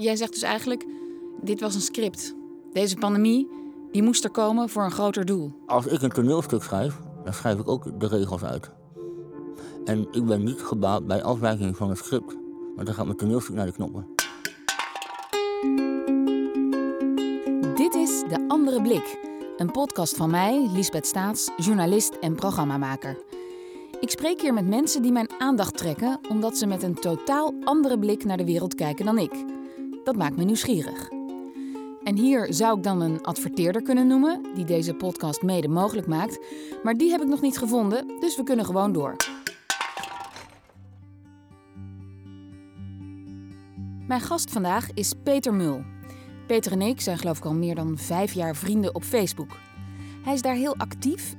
Jij zegt dus eigenlijk, dit was een script. Deze pandemie, die moest er komen voor een groter doel. Als ik een toneelstuk schrijf, dan schrijf ik ook de regels uit. En ik ben niet gebaat bij afwijking van het script. Want dan gaat mijn toneelstuk naar de knoppen. Dit is De Andere Blik. Een podcast van mij, Lisbeth Staats, journalist en programmamaker. Ik spreek hier met mensen die mijn aandacht trekken omdat ze met een totaal andere blik naar de wereld kijken dan ik. Dat maakt me nieuwsgierig. En hier zou ik dan een adverteerder kunnen noemen, die deze podcast mede mogelijk maakt. Maar die heb ik nog niet gevonden, dus we kunnen gewoon door. Mijn gast vandaag is Peter Mul. Peter en ik zijn geloof ik al meer dan vijf jaar vrienden op Facebook. Hij is daar heel actief.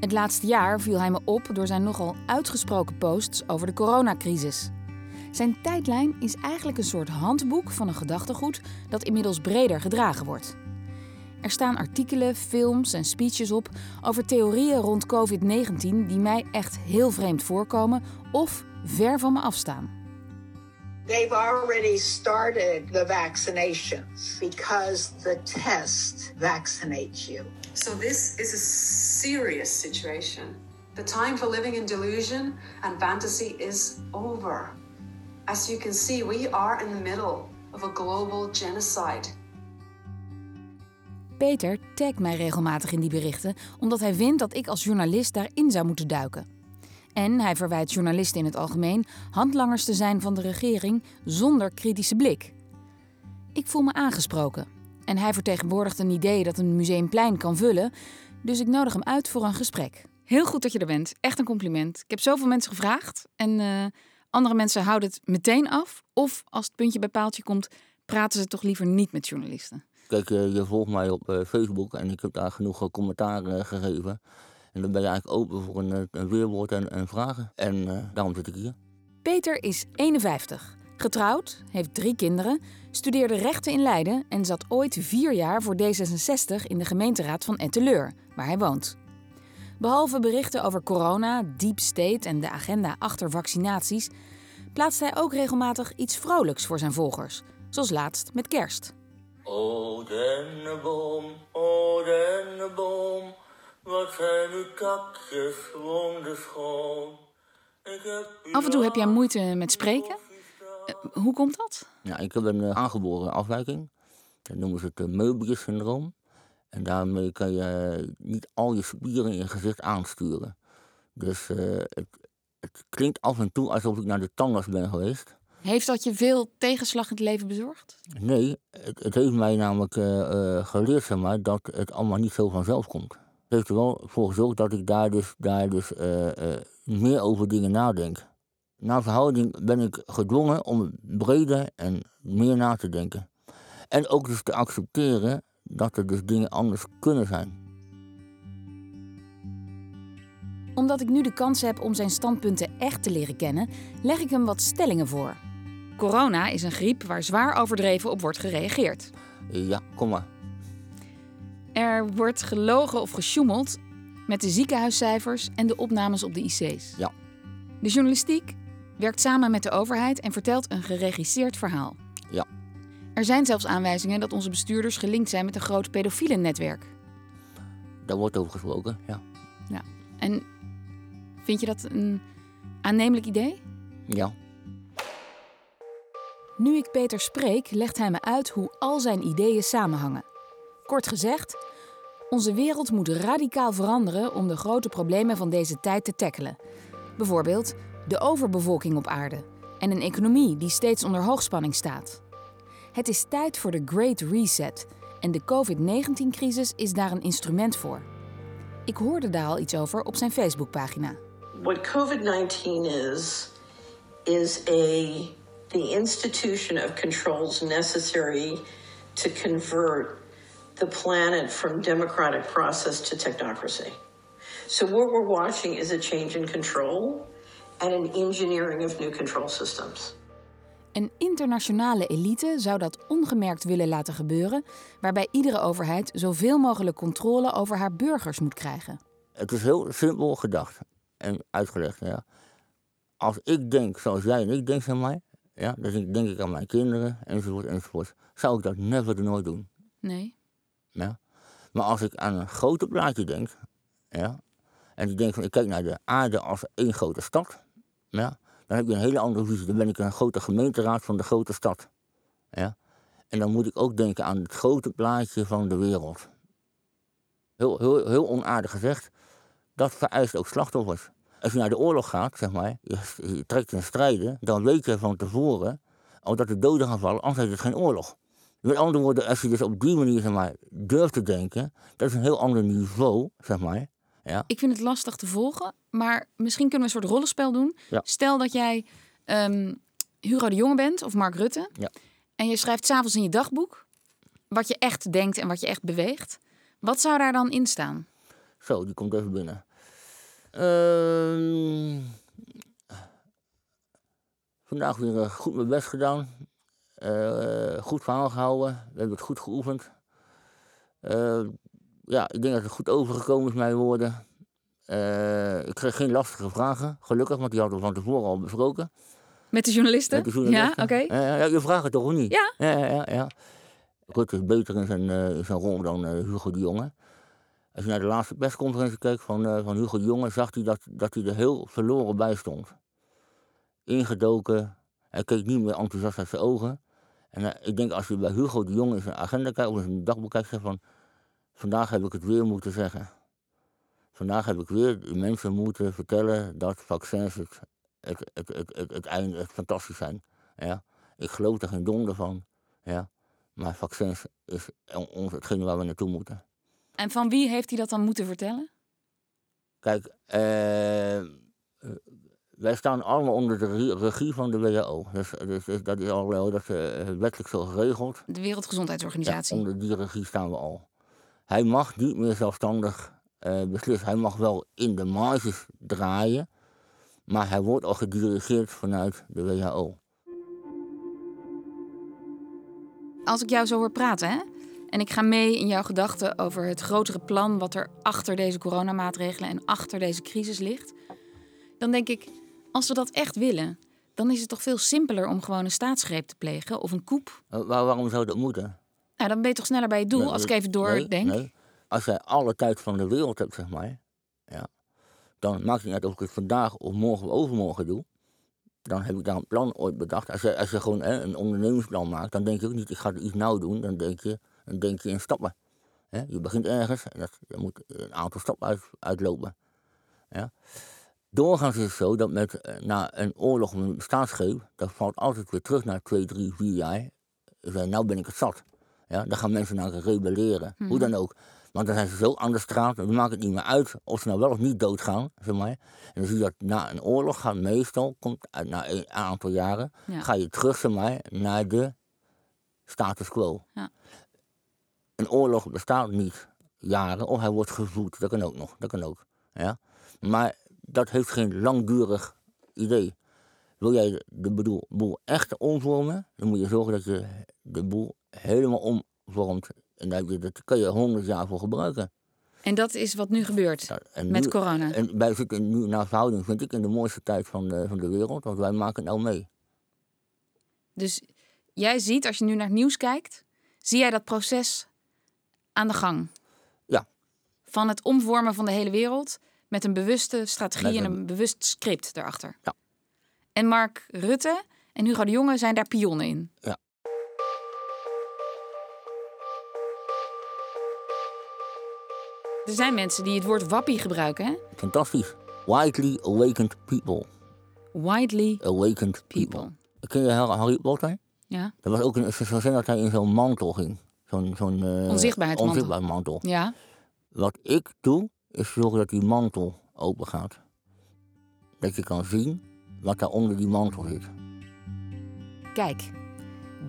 Het laatste jaar viel hij me op door zijn nogal uitgesproken posts over de coronacrisis. Zijn tijdlijn is eigenlijk een soort handboek van een gedachtegoed dat inmiddels breder gedragen wordt. Er staan artikelen, films en speeches op over theorieën rond COVID-19 die mij echt heel vreemd voorkomen of ver van me afstaan. They've already started the vaccinations because the test vaccinates you. So this is a serious situation. The time for living in delusion and fantasy is over. As you can see, we are in the middle of a global genocide. Peter tagt mij regelmatig in die berichten omdat hij vindt dat ik als journalist daarin zou moeten duiken. En hij verwijt journalisten in het algemeen handlangers te zijn van de regering zonder kritische blik. Ik voel me aangesproken. En hij vertegenwoordigt een idee dat een museumplein kan vullen, dus ik nodig hem uit voor een gesprek. Heel goed dat je er bent. Echt een compliment. Ik heb zoveel mensen gevraagd en uh, andere mensen houden het meteen af. Of als het puntje bij paaltje komt, praten ze toch liever niet met journalisten. Kijk, uh, je volgt mij op uh, Facebook en ik heb daar genoeg commentaar gegeven. En dan ben je eigenlijk open voor een, een weerwoord en, en, vragen. En daarom zit ik hier. Peter is 51. Getrouwd, heeft drie kinderen, studeerde rechten in Leiden en zat ooit vier jaar voor D66 in de gemeenteraad van Etteleur, waar hij woont. Behalve berichten over corona, deep state en de agenda achter vaccinaties, plaatst hij ook regelmatig iets vrolijks voor zijn volgers, zoals laatst met kerst. O denneboom, o denneboom, wat zijn uw takjes wonderschoon. Af en toe heb jij moeite met spreken. Uh, hoe komt dat? Ja, ik heb een uh, aangeboren afwijking. Dat noemen ze het uh, Meubjes-syndroom. En daarmee kan je niet al je spieren in je gezicht aansturen. Dus het, het, klinkt af en toe alsof ik naar de tandarts ben geweest. Heeft dat je veel tegenslag in het leven bezorgd? Nee, het, het heeft mij namelijk geleerd zeg maar, dat het allemaal niet zo vanzelf komt. Het heeft er wel voor gezorgd dat ik daar dus, daar dus meer over dingen nadenk. Na verhouding ben ik gedwongen om breder en meer na te denken. En ook dus te accepteren dat er dus dingen anders kunnen zijn. Omdat ik nu de kans heb om zijn standpunten echt te leren kennen, leg ik hem wat stellingen voor. Corona is een griep waar zwaar overdreven op wordt gereageerd. Ja, kom maar. Er wordt gelogen of gesjoemeld met de ziekenhuiscijfers en de opnames op de IC's. Ja. De journalistiek werkt samen met de overheid en vertelt een geregisseerd verhaal. Er zijn zelfs aanwijzingen dat onze bestuurders gelinkt zijn met een groot pedofiele netwerk. Daar wordt over gesproken, ja. Ja. En vind je dat een aannemelijk idee? Ja. Nu ik Peter spreek, legt hij me uit hoe al zijn ideeën samenhangen. Kort gezegd, onze wereld moet radicaal veranderen om de grote problemen van deze tijd te tackelen. Bijvoorbeeld de overbevolking op aarde en een economie die steeds onder hoogspanning staat. Het is tijd voor de Great Reset en de COVID-19-crisis is daar een instrument voor. Ik hoorde daar al iets over op zijn Facebookpagina. What COVID-19 is, is a, the institution of controls necessary to convert the planet from democratic process to technocracy. So what we're watching is a change in control and an engineering of new control systems. Een internationale elite zou dat ongemerkt willen laten gebeuren, waarbij iedere overheid zoveel mogelijk controle over haar burgers moet krijgen. Het is heel simpel gedacht en uitgelegd. Ja. Als ik denk zoals jij en ik denk van mij, Ja, dan denk, denk ik aan mijn kinderen, enzovoort, enzovoort. Zou ik dat never nooit doen. Nee. Ja. Maar als ik aan een groter plaatje denk, ja, en ik denk van ik kijk naar de aarde als één grote stad, ja, dan heb je een hele andere visie. Dan ben ik een grote gemeenteraad van de grote stad. Ja. En dan moet ik ook denken aan het grote plaatje van de wereld. Heel, heel, heel onaardig gezegd, dat vereist ook slachtoffers. Als je naar de oorlog gaat, zeg maar, je, trekt een strijden, dan weet je van tevoren al dat er doden gaan vallen, anders is het geen oorlog. Met andere woorden, als je dus op die manier zeg maar, durft te denken, dat is een heel ander niveau, zeg maar. Ja. Ik vind het lastig te volgen, maar misschien kunnen we een soort rollenspel doen. Ja. Stel dat jij ehm, Hugo de Jonge bent of Mark Rutte. Ja. En je schrijft s'avonds in je dagboek wat je echt denkt en wat je echt beweegt. Wat zou daar dan in staan? Zo, die komt even binnen. Ehm, vandaag weer eh, goed mijn best gedaan. Eh, goed verhaal gehouden. We hebben het goed geoefend. Eh, ja, ik denk dat het goed overgekomen is, mijn woorden. Eh, ik kreeg geen lastige vragen, gelukkig, want die hadden we van tevoren al besproken. Met de journalisten? Met de journalisten. Ja, oké. Ja, ja, je vraagt het toch of niet? Ja. Ja, ja, ja. Rutte is beter in zijn, eh, in zijn rol dan eh, Hugo de Jonge. Als je naar de laatste persconferentie keek van, van Hugo de Jonge, zag hij dat, dat hij er heel verloren bij stond. Ingedoken, hij keek niet meer enthousiast uit zijn ogen. En ik denk als je bij Hugo de Jonge in zijn agenda kijkt, of in zijn dagboek kijkt, zegt van, vandaag heb ik het weer moeten zeggen. Vandaag heb ik weer mensen moeten vertellen dat vaccins het, het, het, het, het, het einde het fantastisch zijn. Ja. Ik geloof er geen donder van. Ja. Maar vaccins is on- ons hetgene waar we naartoe moeten. En van wie heeft hij dat dan moeten vertellen? Kijk, eh, eh, wij staan allemaal onder de re- regie van de WHO. Dus, dus, dus dat is al wel dat, eh, wettelijk zo geregeld. De Ja, Wereldgezondheidsorganisatie. onder die regie staan we al. Hij mag niet meer zelfstandig eh, beslissen. Hij mag wel in de marges draaien. Maar hij wordt al gedirigeerd vanuit de WHO. Als ik jou zo hoor praten, hè? En ik ga mee in jouw gedachten over het grotere plan wat er achter deze coronamaatregelen en achter deze crisis ligt. Dan denk ik, als we dat echt willen, dan is het toch veel simpeler om gewoon een staatsgreep te plegen of een koep. Waar- waarom zou dat moeten? Nou, dan ben je toch sneller bij het doel Nee, als ik even doordenk. nee, nee. Als jij alle tijd van de wereld hebt, zeg maar, ja, dan maakt het niet uit of ik het vandaag of morgen of overmorgen doe. Dan heb ik daar een plan ooit bedacht. Als je, als je gewoon hè, een ondernemingsplan maakt, dan denk je ook niet, ik ga iets nou doen. Dan denk je, dan denk je in stappen. Hè? Je begint ergens en dat, er moet een aantal stappen uit, uitlopen. Ja? Doorgaans is het zo dat met, eh, na een oorlog of een staatsgreep, dat valt altijd weer terug naar twee, drie, vier jaar. Je zei, nou ben ik het zat. Ja, dan gaan mensen naar rebelleren. Hoe dan ook. Want dan zijn ze zo aan de straat, dan maakt het niet meer uit of ze nou wel of niet doodgaan. Zeg maar. En dan zie je dat na een oorlog gaat meestal, komt uit, na een aantal jaren, Ja. ga je terug zeg maar, naar de status quo. Ja. Een oorlog bestaat niet jaren, of hij wordt gevoed. Dat kan ook nog. Dat kan ook. Ja? Maar dat heeft geen langdurig idee. Wil jij de boel echt omvormen, dan moet je zorgen dat je de boel helemaal omvormt. En daar, dat kan je honderd jaar voor gebruiken. En dat is wat nu gebeurt Ja, en met nu- corona. En wij zitten nu naar verhouding, vind ik, in de mooiste tijd van de, van de wereld. Want wij maken nou mee. Dus jij ziet, als je nu naar het nieuws kijkt, zie jij dat proces aan de gang. Ja. Van het omvormen van de hele wereld met een bewuste strategie en een- bewust script erachter. Ja. En Mark Rutte en Hugo de Jonge zijn daar pionnen in. Ja. Er zijn mensen die het woord wappie gebruiken, hè? Fantastisch. Widely awakened people. Widely Awakened people. people. Ken je Har- Harry Potter? Ja, Dat was ook een, zo zijn dat hij in zo'n mantel ging. Zo'n zo'n eh, Onzichtbaarheidsmantel. onzichtbaar mantel. ja. Wat ik doe, is zorgen dat die mantel open gaat. Dat je kan zien wat daar onder die mantel zit. Kijk,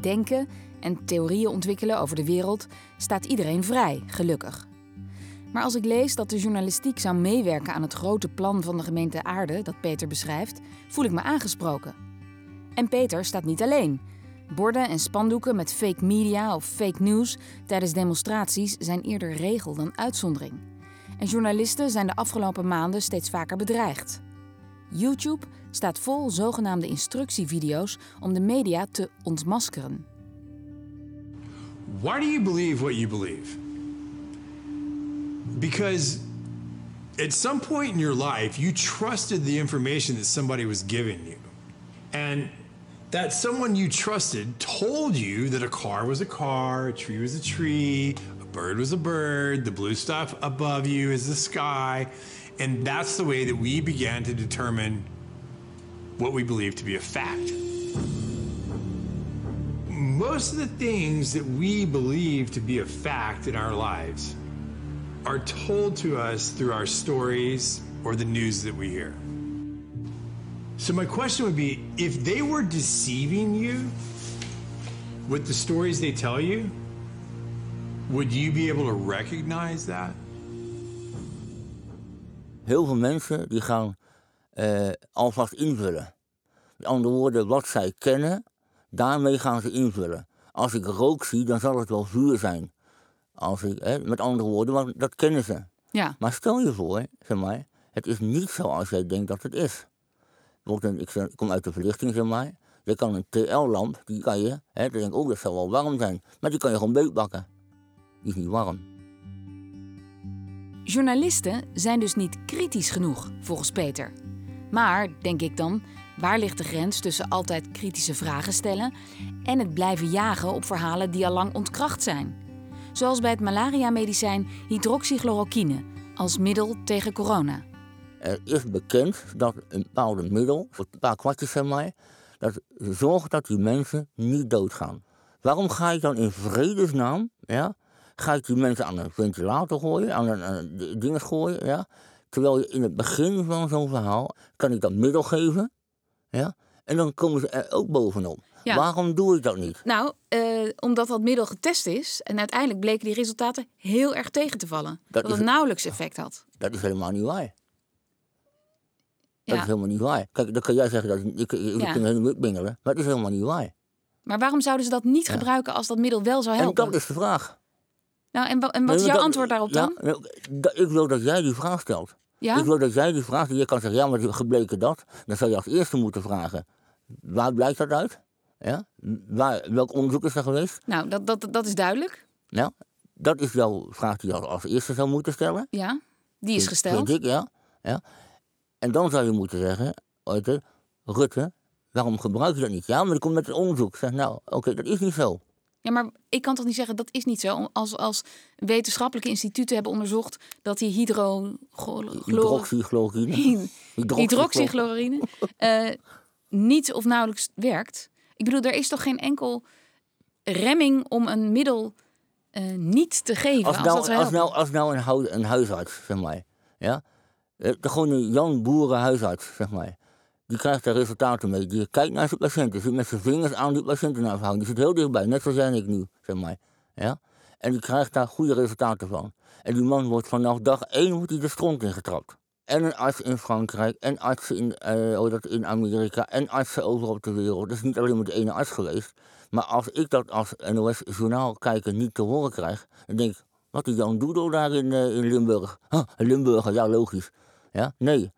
denken en theorieën ontwikkelen over de wereld staat iedereen vrij, gelukkig. Maar als ik lees dat de journalistiek zou meewerken aan het grote plan van de gemeente Aarde dat Peter beschrijft, voel ik me aangesproken. En Peter staat niet alleen. Borden en spandoeken met fake media of fake news tijdens demonstraties zijn eerder regel dan uitzondering. En journalisten zijn de afgelopen maanden steeds vaker bedreigd. YouTube staat vol zogenaamde instructievideo's om de media te ontmaskeren. Why do you believe what you believe? Because at some point in your life, you trusted the information that somebody was giving you. And that someone you trusted told you that a car was a car, a tree was a tree, a bird was a bird, the blue stuff above you is the sky. And that's the way that we began to determine what we believe to be a fact. Most of the things that we believe to be a fact in our lives are told to us through our stories or the news that we hear. So, my question would be if they were deceiving you with the stories they tell you, would you be able to recognize that? Heel veel mensen die gaan eh, alvast invullen. Met andere woorden, wat zij kennen, daarmee gaan ze invullen. Als ik rook zie, dan zal het wel vuur zijn. Als ik, hè, met andere woorden, want dat kennen ze. Ja, Maar stel je voor, zeg maar, het is niet zoals jij denkt dat het is. Een- ik, kom uit de verlichting, zeg maar. Je kan een TL-lamp, die kan je, hè, dan denk ik, oh, dat zal wel warm zijn. Maar die kan je gewoon beetbakken. Die is niet warm. journalisten zijn dus niet kritisch genoeg, volgens Peter. Maar, denk ik dan, waar ligt de grens tussen altijd kritische vragen stellen en het blijven jagen op verhalen die al lang ontkracht zijn? Zoals bij het malaria-medicijn hydroxychloroquine als middel tegen corona. Er is bekend dat een bepaalde middel, een paar kwartjes zeg maar, dat zorgt dat die mensen niet doodgaan. Waarom ga ik dan in vredesnaam, ja, ga ik die mensen aan een ventilator gooien, aan een, aan een ding gooien, ja, terwijl je in het begin van zo'n verhaal kan ik dat middel geven, ja, en dan komen ze er ook bovenop. Ja. Waarom doe ik dat niet? Nou, eh, omdat dat middel getest is en uiteindelijk bleken die resultaten heel erg tegen te vallen. Dat, is het nauwelijks effect had. Dat is helemaal niet waar. Dat Ja. is helemaal niet waar. Kijk, dan kan jij zeggen dat ik, ik, ik Ja. helemaal bingelen, maar dat is helemaal niet waar. Maar waarom zouden ze dat niet gebruiken als dat middel wel zou helpen? En dat is de vraag. Nou, en, wa- en wat is jouw dat- antwoord daarop ja, dan? nou, dat- ik wil dat jij die vraag stelt. Ja? Ik wil dat jij die vraag stelt. Je kan zeggen, ja, maar het is gebleken dat. Dan zou je als eerste moeten vragen. Waar blijkt dat uit? Ja? Waar, welk onderzoek is er geweest? Nou, dat, dat, dat is duidelijk. Nou, dat is jouw vraag die je als, eerste zou moeten stellen. Ja, die is gesteld. Ik, ja. ja. En dan zou je moeten zeggen, Rutte, Rutte, waarom gebruik je dat niet? Ja, maar ik kom met het onderzoek. Zeg, nou, oké, dat is niet zo. Ja, maar ik kan toch niet zeggen dat is niet zo. Als, als wetenschappelijke instituten hebben onderzocht dat die hydro... Hydroxychloroquine. hydroxychloroquine eh, niet of nauwelijks werkt. Ik bedoel, er is toch geen enkel remming om een middel eh, niet te geven als, Als nou, als helpen. nou, als nou een, hu- een huisarts, zeg maar, ja, eh, de- gewoon een Jan Boeren huisarts, zeg maar, die krijgt daar resultaten mee. Die kijkt naar zijn patiënten, zit met zijn vingers aan die patiënten houden. Die zit heel dichtbij, net zoals jij en ik nu, zeg maar, ja. En die krijgt daar goede resultaten van. En die man wordt vanaf dag één wordt hij de stront ingetrapt. En een arts in Frankrijk, en artsen in, hoe dat, in Amerika, en artsen overal op de wereld. Dat is niet alleen maar de ene arts geweest. Maar als ik dat als NOS-journaal kijker niet te horen krijg, dan denk ik, wat die Jan Doedel daar in, eh, in Limburg. Huh, Limburger, ja logisch. Ja? Nee.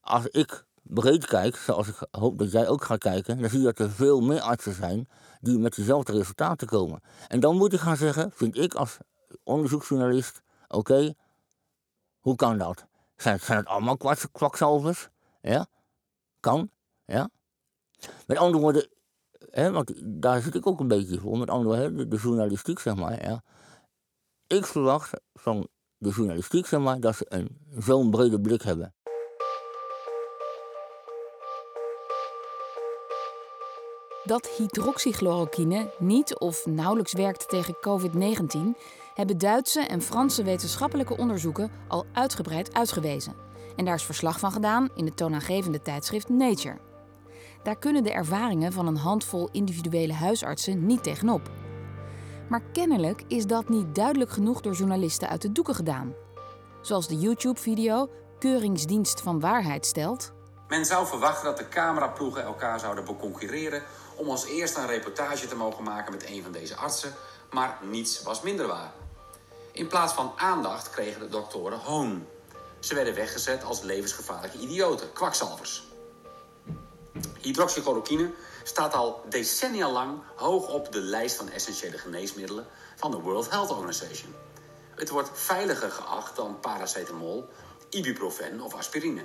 Als ik breed kijk, zoals ik hoop dat jij ook gaat kijken, dan zie je dat er veel meer artsen zijn die met diezelfde resultaten komen. En dan moet ik gaan zeggen, vind ik als onderzoeksjournalist, oké, hoe kan dat? Zijn, zijn het allemaal kwakzalvers? Ja? Kan? Ja? Met andere woorden, hè, want daar zit ik ook een beetje voor, met andere woorden, de, journalistiek, zeg maar. Ja. Ik verwacht van de journalistiek, zeg maar, dat ze zo'n brede blik hebben. Dat hydroxychloroquine niet of nauwelijks werkt tegen COVID-19, hebben Duitse en Franse wetenschappelijke onderzoeken al uitgebreid uitgewezen. En daar is verslag van gedaan in het toonaangevende tijdschrift Nature. Daar kunnen de ervaringen van een handvol individuele huisartsen niet tegenop. Maar kennelijk is dat niet duidelijk genoeg door journalisten uit de doeken gedaan. Zoals de YouTube-video Keuringsdienst van Waarheid stelt. Men zou verwachten dat de cameraploegen elkaar zouden beconcurreren om als eerste een reportage te mogen maken met een van deze artsen, maar niets was minder waar. In plaats van aandacht kregen de doktoren hoon. Ze werden weggezet als levensgevaarlijke idioten, kwakzalvers. Hydroxychloroquine staat al decennia lang hoog op de lijst van essentiële geneesmiddelen van de World Health Organization. Het wordt veiliger geacht dan paracetamol, ibuprofen of aspirine.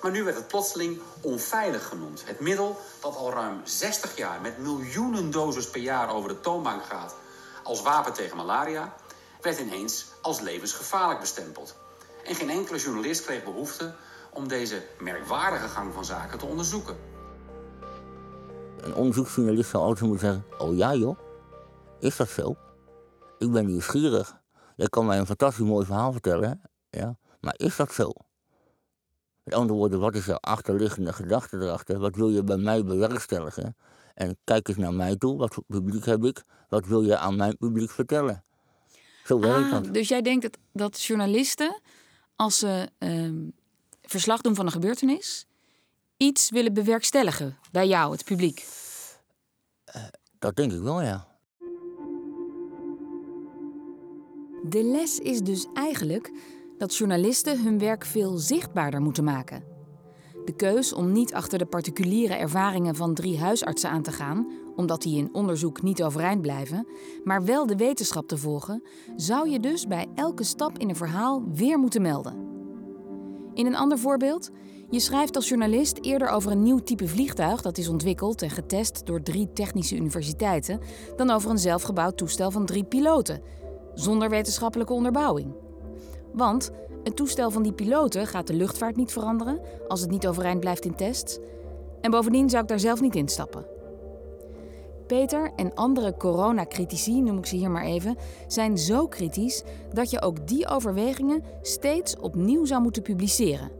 Maar nu werd het plotseling onveilig genoemd. Het middel dat al ruim 60 jaar met miljoenen doses per jaar over de toonbank gaat als wapen tegen malaria, werd ineens als levensgevaarlijk bestempeld. En geen enkele journalist kreeg behoefte om deze merkwaardige gang van zaken te onderzoeken. Een onderzoeksjournalist zou altijd moeten zeggen: Oh ja, joh, is dat zo? Ik ben nieuwsgierig. Jij kan mij een fantastisch mooi verhaal vertellen, ja, maar is dat zo? Met andere woorden, wat is de achterliggende gedachte erachter? Wat wil je bij mij bewerkstelligen? En kijk eens naar mij toe, wat voor publiek heb ik? Wat wil je aan mijn publiek vertellen? Ah, dus jij denkt dat, dat journalisten, als ze ehm, verslag doen van een gebeurtenis, iets willen bewerkstelligen bij jou, het publiek. Dat denk ik wel, ja. De les is dus eigenlijk dat journalisten hun werk veel zichtbaarder moeten maken. De keus om niet achter de particuliere ervaringen van drie huisartsen aan te gaan, omdat die in onderzoek niet overeind blijven, maar wel de wetenschap te volgen, zou je dus bij elke stap in een verhaal weer moeten melden. In een ander voorbeeld, je schrijft als journalist eerder over een nieuw type vliegtuig dat is ontwikkeld en getest door drie technische universiteiten, dan over een zelfgebouwd toestel van drie piloten, zonder wetenschappelijke onderbouwing. Want het toestel van die piloten gaat de luchtvaart niet veranderen als het niet overeind blijft in tests. En bovendien zou ik daar zelf niet instappen. Peter en andere coronacritici, noem ik ze hier maar even, zijn zo kritisch dat je ook die overwegingen steeds opnieuw zou moeten publiceren.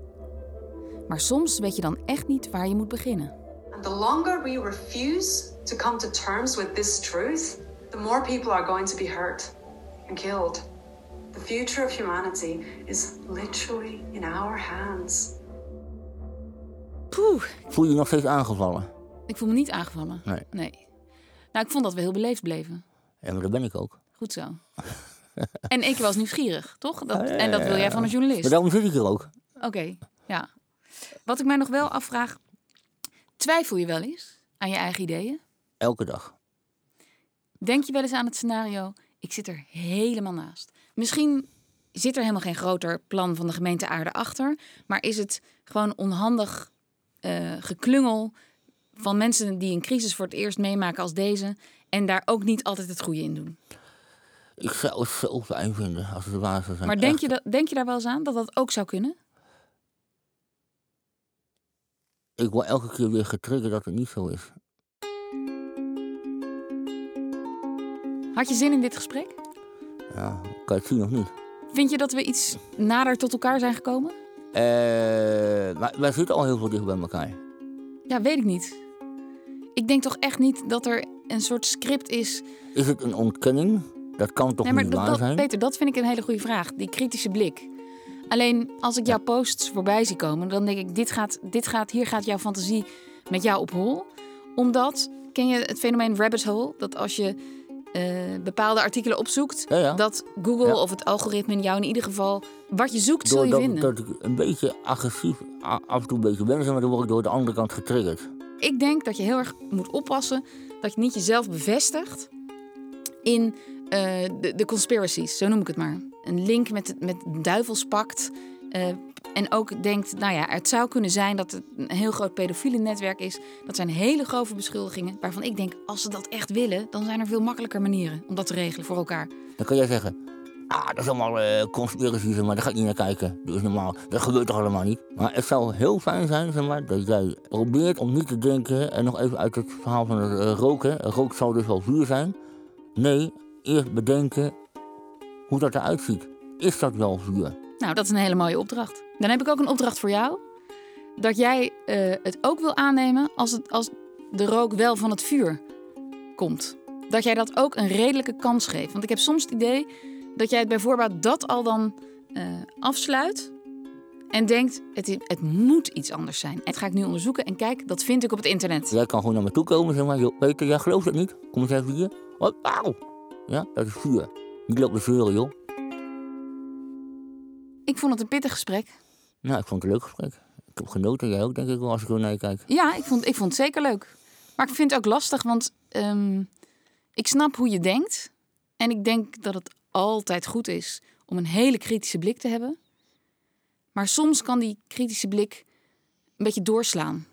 Maar soms weet je dan echt niet waar je moet beginnen. And the longer we refuse to come to terms with this truth, the more people are going to be hurt and killed. The future of humanity is literally in our hands. Poeh, Voel je je nog steeds aangevallen? ik voel me niet aangevallen. Nee. Nou, ik vond dat we heel beleefd bleven. Maar dat ben ik ook. Goed zo. en ik was nieuwsgierig, toch? Dat, en dat wil jij van een journalist. Maar daarom zit ik er ook. Oké, ja. Wat ik mij nog wel afvraag, twijfel je wel eens aan je eigen ideeën? Elke dag. Denk je wel eens aan het scenario, ik zit er helemaal naast. Misschien zit er helemaal geen groter plan van de gemeente Aarde achter, maar is het gewoon onhandig eh, geklungel van mensen die een crisis voor het eerst meemaken als deze en daar ook niet altijd het goede in doen. Ik zou het zo fijn vinden als waar zou zijn. Maar denk je, dat, denk je daar wel eens aan dat dat ook zou kunnen? Ik word elke keer weer getriggerd dat het niet zo is. Had je zin in dit gesprek? Ja, kan het zien of niet? Vind je dat we iets nader tot elkaar zijn gekomen? Eh, maar wij zitten al heel veel dicht bij elkaar. Ja, weet ik niet. Ik denk toch echt niet dat er een soort script is. Is het een ontkenning? Dat kan toch nee, maar niet dat, waar dat- zijn? Peter, dat vind ik een hele goede vraag. Die kritische blik. Alleen als ik jouw posts voorbij zie komen, dan denk ik: dit gaat, dit gaat, hier gaat jouw fantasie met jou op hol. Omdat, ken je het fenomeen rabbit hole? Dat als je eh, bepaalde artikelen opzoekt, Ja, ja. dat Google Ja. of het algoritme jou in ieder geval wat je zoekt, zul je vinden. dat ik een beetje agressief af en toe een beetje ben, maar dan word ik door de andere kant getriggerd. Ik denk dat je heel erg moet oppassen dat je niet jezelf bevestigt in eh, de, de conspiracies, zo noem ik het maar. Een link met, met duivelspact. eh, en ook denkt, nou ja, het zou kunnen zijn dat het een heel groot pedofiele netwerk is. Dat zijn hele grove beschuldigingen waarvan ik denk, als ze dat echt willen, dan zijn er veel makkelijker manieren om dat te regelen voor elkaar. Dan kan jij zeggen, ah, dat is allemaal eh conspiracy, zeg maar, daar ga ik niet naar kijken. Dat is normaal, dat gebeurt toch allemaal niet? Maar het zou heel fijn zijn, zeg maar, dat jij probeert om niet te denken, en nog even uit het verhaal van het eh, roken, rook zou dus wel vuur zijn. Nee, eerst bedenken hoe dat eruit ziet. Is dat wel vuur? Nou, dat is een hele mooie opdracht. Dan heb ik ook een opdracht voor jou. Dat jij eh, het ook wil aannemen als, het, als de rook wel van het vuur komt. Dat jij dat ook een redelijke kans geeft. Want ik heb soms het idee dat jij het bij voorbaat dat al dan eh, afsluit. En denkt, het, is- het moet iets anders zijn. Dat ga ik nu onderzoeken. En kijk, dat vind ik op het internet. Jij kan gewoon naar me toe komen en zeg maar, joh, Peter, jij gelooft het niet? Kom eens even hier. Wat? Auw! Ja, dat is vuur. Niet lopen zeuren, joh. Ik vond het een pittig gesprek. Nou, ik vond het een leuk gesprek. Ik heb genoten, jij ook denk ik wel als ik er naar kijk. Ja, ik vond, ik vond het zeker leuk. Maar ik vind het ook lastig, want ehm, ik snap hoe je denkt. En ik denk dat het altijd goed is om een hele kritische blik te hebben. Maar soms kan die kritische blik een beetje doorslaan.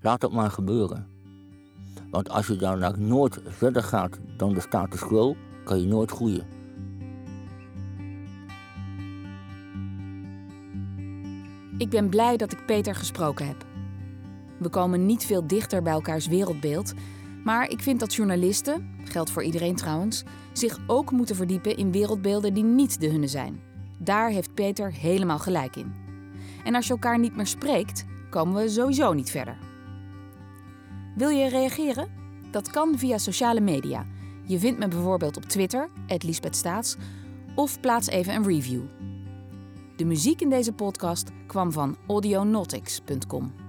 Laat dat maar gebeuren. Want als je dan nooit verder gaat dan de status quo, kan je nooit groeien. Ik ben blij dat ik Peter gesproken heb. We komen niet veel dichter bij elkaars wereldbeeld, maar ik vind dat journalisten, geldt voor iedereen trouwens, zich ook moeten verdiepen in wereldbeelden die niet de hunne zijn. Daar heeft Peter helemaal gelijk in. En als je elkaar niet meer spreekt, komen we sowieso niet verder. Wil je reageren? Dat kan via sociale media. Je vindt me bijvoorbeeld op Twitter, Staats, of plaats even een review. De muziek in deze podcast kwam van audionautics.com.